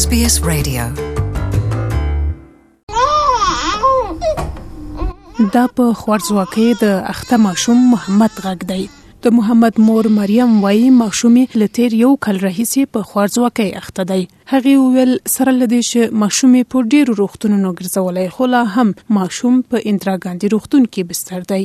SBS Radio دا په خوارځواکۍ د اخته ماشوم محمد غږ دی د محمد مور مریم وایي ماشومې لتیر یو کال راهیسې په خوارځواکۍ اخته دی هغې وویل، سره له دې چې ماشوم یې په ډېرو روغتونونو ګرځولی، خو لا هم ماشوم په اندرا ګاندي روغتون کې بستر دی.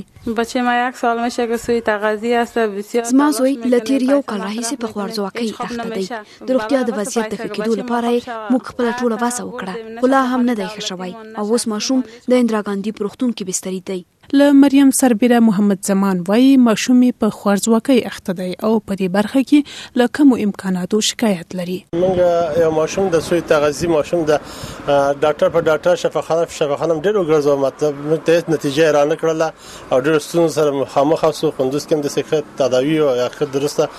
زما زوی له تېر یو کال راهیسې په خوارځواکۍ اخته دی. د روغتیا د وضعیت د ښه کېدو لپاره یې موږ خپله ټوله وسه وکړه، خو لا هم نه دی ښه شوی او اوس ماشوم د اندرا ګاندي په روغتون کې بستري دی. له مریم سربیره محمد زمان وایي ماشوم یې په خوارځواکۍ اخته دی او په دې برخه کې له کمو امکاناتو شکایت لري موږ یو ماشوم د سوی تغذی ماشوم د ډاکټر په ډاکټر شفاخانه په شفاخانه ډیر وګرځو مطلب ته هیڅ نتیجه را نه کړله او ډیر ستونزو سره مخامخ اوسو خوندوس کې د سکه تداوی او یا خد درسته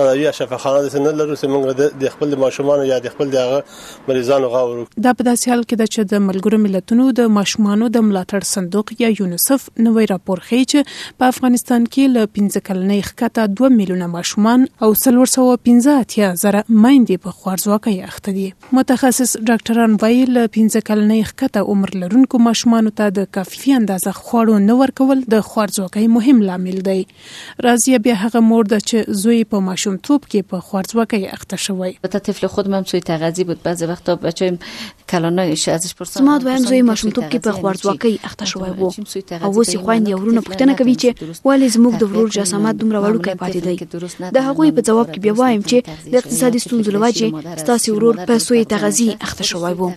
تداوی شفاخانه د نه لرو چې موږ د خپل ماشومان یا د خپل دغه مریضانو غور وکړي. دا په داسې حال کې ده چې د ملګرو ملتونو د ماشومانو د ملاتړ صندوق یا یونیسف نوی راپور ښیي چې په افغانستان کې له پنځه کلنۍ ښکته دوه میلیونه ماشومان او څلور سوه پنځه اتیا زره میندې په خوارځواکۍ اخته دي. متخصص ډاکټران وایي له پنځه کلنۍ ښکته عمر لرونکو ماشومانو ته د کافي اندازه خواړو نه ورکول د خوارځواکۍ مهم لامل دی. راضیه بیا هغه مور ده چې زوی په ماشومتوب کې په خوارځواکۍ اخته شوی. البته طفل خود مم سوی تغذی بود بعضی وقتا بچایم کلانایش ازش پرسان زما دویم زوی ماشومتوب کې په خوارځواکۍ اخته شوی وو او اوس یې خویندې او ورونه پوښتنه کوي چې ولې زموږ د ورور جسامت دومره وړوکی پاتې دی د هغوی په ځواب کې بیا وایم چې د اقتصادي ستونزو له وجې ستاسې ورور په سوی تغذی اخته شوی وو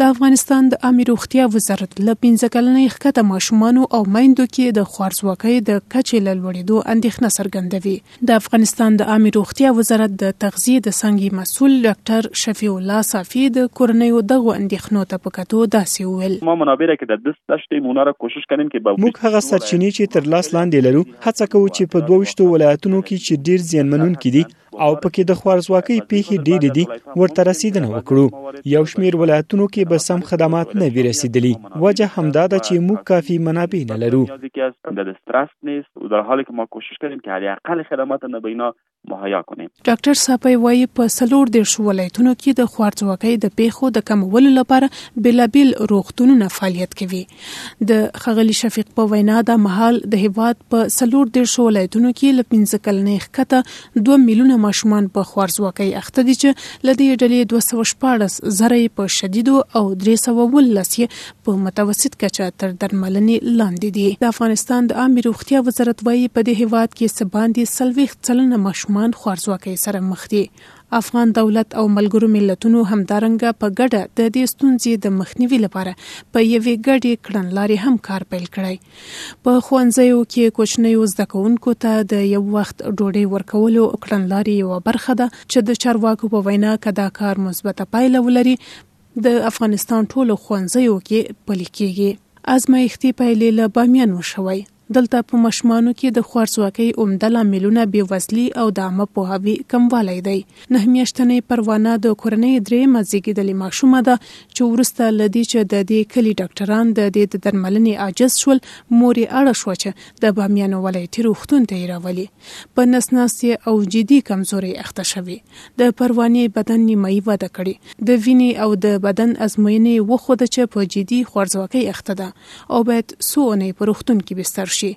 د افغانستان د عامې روغتیا وزارت له پنځه کلنۍ ښکته ماشومانو او میندو کې د خوارځواکۍ د کچې له لوړېدو اندېښنه څرګندوي. د افغانستان د عامې روغتیا وزارت د تغذیې د څانګې مسؤل ډاکټر شفیع الله صافي د کورنیو دغو اندېښنو ته په کتو داسې وویل. موږ هغه سرچینې چې تر لاس لاندې لرو، هڅه کوو چې په دوه ویشتو ولایتونو کې چې ډېر زیانمنونکي دي، او پکې د خوارځواکۍ پیښې ډېرې دي ورته رسیدنه وکړو یو شمیر ولایتونو کې به سم خدمات نه وي رسیدلي وجه همدا ده چې موږ کافي منابع نه لرو ډاکټر صاحب وایي په سلور دیرش ولایتونو کې د خوارځواکۍ د پیښو د کمولو لپاره بیلابیل روغتونونه فعالیت کوي د ښاغلي شفیق په وینا دا مهال د هیواد په څلور دیرش ولایتونو کې له پنځه کلنۍ ښکته دوه میلیونه ماشومان په خوارځواکۍ اخته دي چې له دې ډلې دوه سوه شپاړس زره یې په شدیدو او درې سوه اوولس یې په متوسط کچه تر درملنې لاندې دي د افغانستان د عامې روغتیا وزارت وایي په دې هیواد کې څه باندې څلوېښت سلنه ماشومان خوارځواکۍ سره مخ دي افغان دولت او ملګرو ملتونو همدارنګه په ګډه د دې ستونزې د مخنیوي لپاره په یوې ګډې کړنلارې هم کار پیل کړی. په ښوونځیو کې کوچنیو زده کوونکو ته د یو وخت ډوډۍ ورکولو کړنلارې یوه برخه ده چې د چارواکو په وینا که دا کار مثبته پایله ولري د افغانستان ټولو ښوونځیو کې پلي کېږي. ازمایښتي پایلې له بامیان وشوی. دلته په ماشومانو کې د خوارځواکۍ عمده لاملونه بې وزلي او د عامه پوهاوي کموالی دی. نهه میاشتنۍ پروانه د کورنۍ درېیمه زېږېدلې ماشومه ده چې وروسته له دې چې د دې کلي ډاکټران د دې د درملنې عاجز شول، مور یې اړه شوه چې د بامیانو ولایتي روغتون ته یې راولي. په نس ناس یې او جدي کمزورۍ اخته شوې. د پروانې بدن نیمایي وده کړې. د وینې او د بدن ازموینه یې وښوده چې په جدي خوارځواکۍ اخته ده. او باید څو اونۍ په روغتون کې بستر شي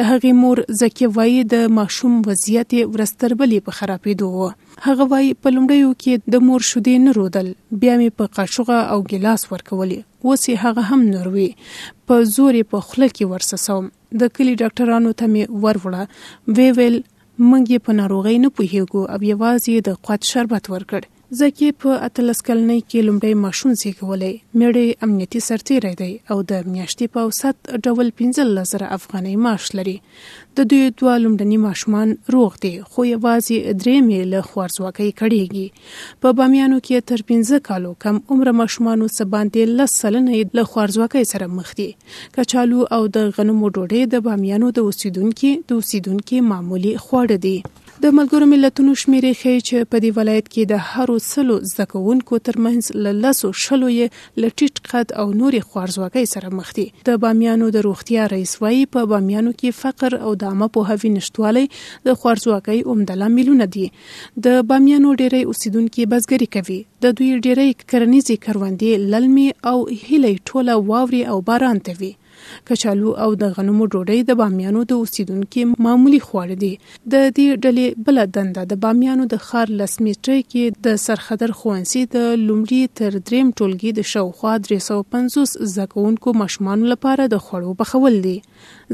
د هغې مور زکیه وایي د ماشوم وضعیت یې ورځ تر بلې په خرابېدو و هغه وایي په لومړیو کې د مور شودې نه رودل بیا مې په قاشوغه او ګیلاس ورکولې اوس یې هغه هم نه روي په زور یې په خوله کې ورسسوم د کلي ډاکټرانو ته مې وروړه وی ویل موږ یې په ناروغۍ نه پوهېږو او یوازې یې د قوت شربت ورکړ. زک یې په اتلس کلنۍ کې لومړی ماشوم زېږولی، مېړی امنیتي سرتېری دی او د میاشتې په اوسط ډول پنځلس زره افغانۍ معاش لري. د دوی دوه لومړني ماشومان روغ دي، خو یوازې درېیم یې له خوارځواکۍ کړېږي. په بامیانو کې تر پنځه کالو کم عمره ماشومانو څه باندې لس سلنه یې له خوارځواکۍ سره مخ دي. کچالو او د غنمو ډوډۍ د بامیانو د اوسیدونکي د اوسیدونکي معمولي خواړه دي. د ملګرو ملتونو شمیرې ښیي چې په دې ولایت کې د هرو سلو زده کوونکو ترمنځ له لسو شلو یې له ټیټ قد او نورې خوارځواکۍ سره مخ دي. د بامیانو د روغتیا رئیس وایي، په بامیانو کې فقر او د عامه پوهاوي نشتوالی د خوارځواکۍ عمده لاملونه دي. د بامیانو ډیری اوسیدونکي بزګري کوي، د دوی ډیری کرنیزې کروندې للمې او هیله یې ټوله واورې او باران ته وي. کچالو او د غنمو ډوډۍ د بامیانو د اوسیدونکي معمولي خواړه دي. د دې ډلې بله دنده د بامیانو د ښار لس میټرۍ کې د سرخدر ښوونځي د لومړي تر دریم ټولګي د شاوخوا درې سوه پنځوس زده کوونکو ماشومانو لپاره د خوړو پخول دي.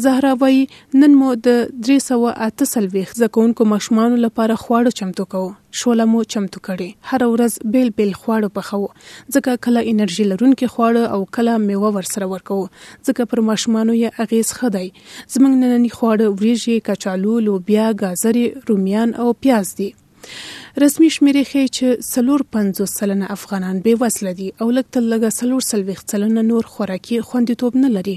زهرا وايي، نن مو د درې سوه اته څلوېښت زده کوونکو ماشومانو لپاره خواړه چمتو کوو. شوله مو چمتو کړې، هره ورځ بېل بېل خواړه پخوو، ځکه کله انرژي لرونکي خواړه او کله مېوه ورسره ورکوو، ځکه پر ماشومانو یې اغېز ښه دی. زموږ ننني خواړه وریژې، کچالو، لوبیا، ګازرې، رومیان او پیاز دي. رسمي شمیرې ښیې چې څلور پنځوس سلنه افغانان بې وزله دي او لږ تر لږه څلور څلوېښت سلنه نور خوراکي خوندیتوب نه لري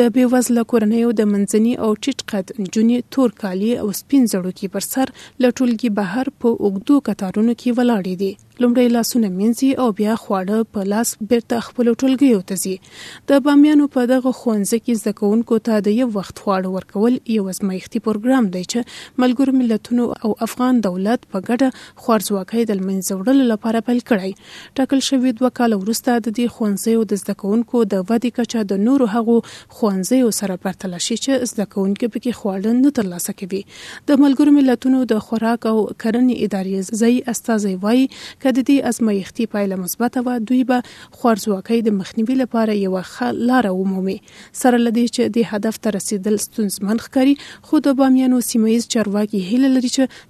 د بې وزله کورنیو د منځني او ټیټ قد نجونې تور کالي او سپین زړوکي پر سر له ټولګي بهر په اوږدو کتارونو کې ولاړې دي لومړی لاسونه مینځي او بیا خواړه په لاس بیرته خپل ټولګیو ته ځي د بامیانو په دغه ښوونځي کې زده کوونکو ته د یو وخت خواړه ورکول یو ازمایښتي پروګرام دی چې ملګرو ملتونو او افغان دولت په ګډه خوارځواکۍ د لمنځه وړلو لپاره پیل کړی ټاکل شوی دوه کاله وروسته د دې ښوونځیو د زده کوونکو د ودې کچه د نورو هغو ښوونځیو سره پرتله شي چې زده کوونکي پکې خواړه نه ترلاسه کوي. د ملګرو ملتونو د خوراک او کرنې ادارې ځايي استازی وايي، که د دې ازمایښتي پایله مثبته وه، دوی به خوارځواکۍ د مخنیوي لپاره یوه ښه لاره ومومي. سره له دې چې دې هدف ته رسېدل ستونزمن ښکاري، خو د بامیانو سیمه ییز چارواکي هیله لري چې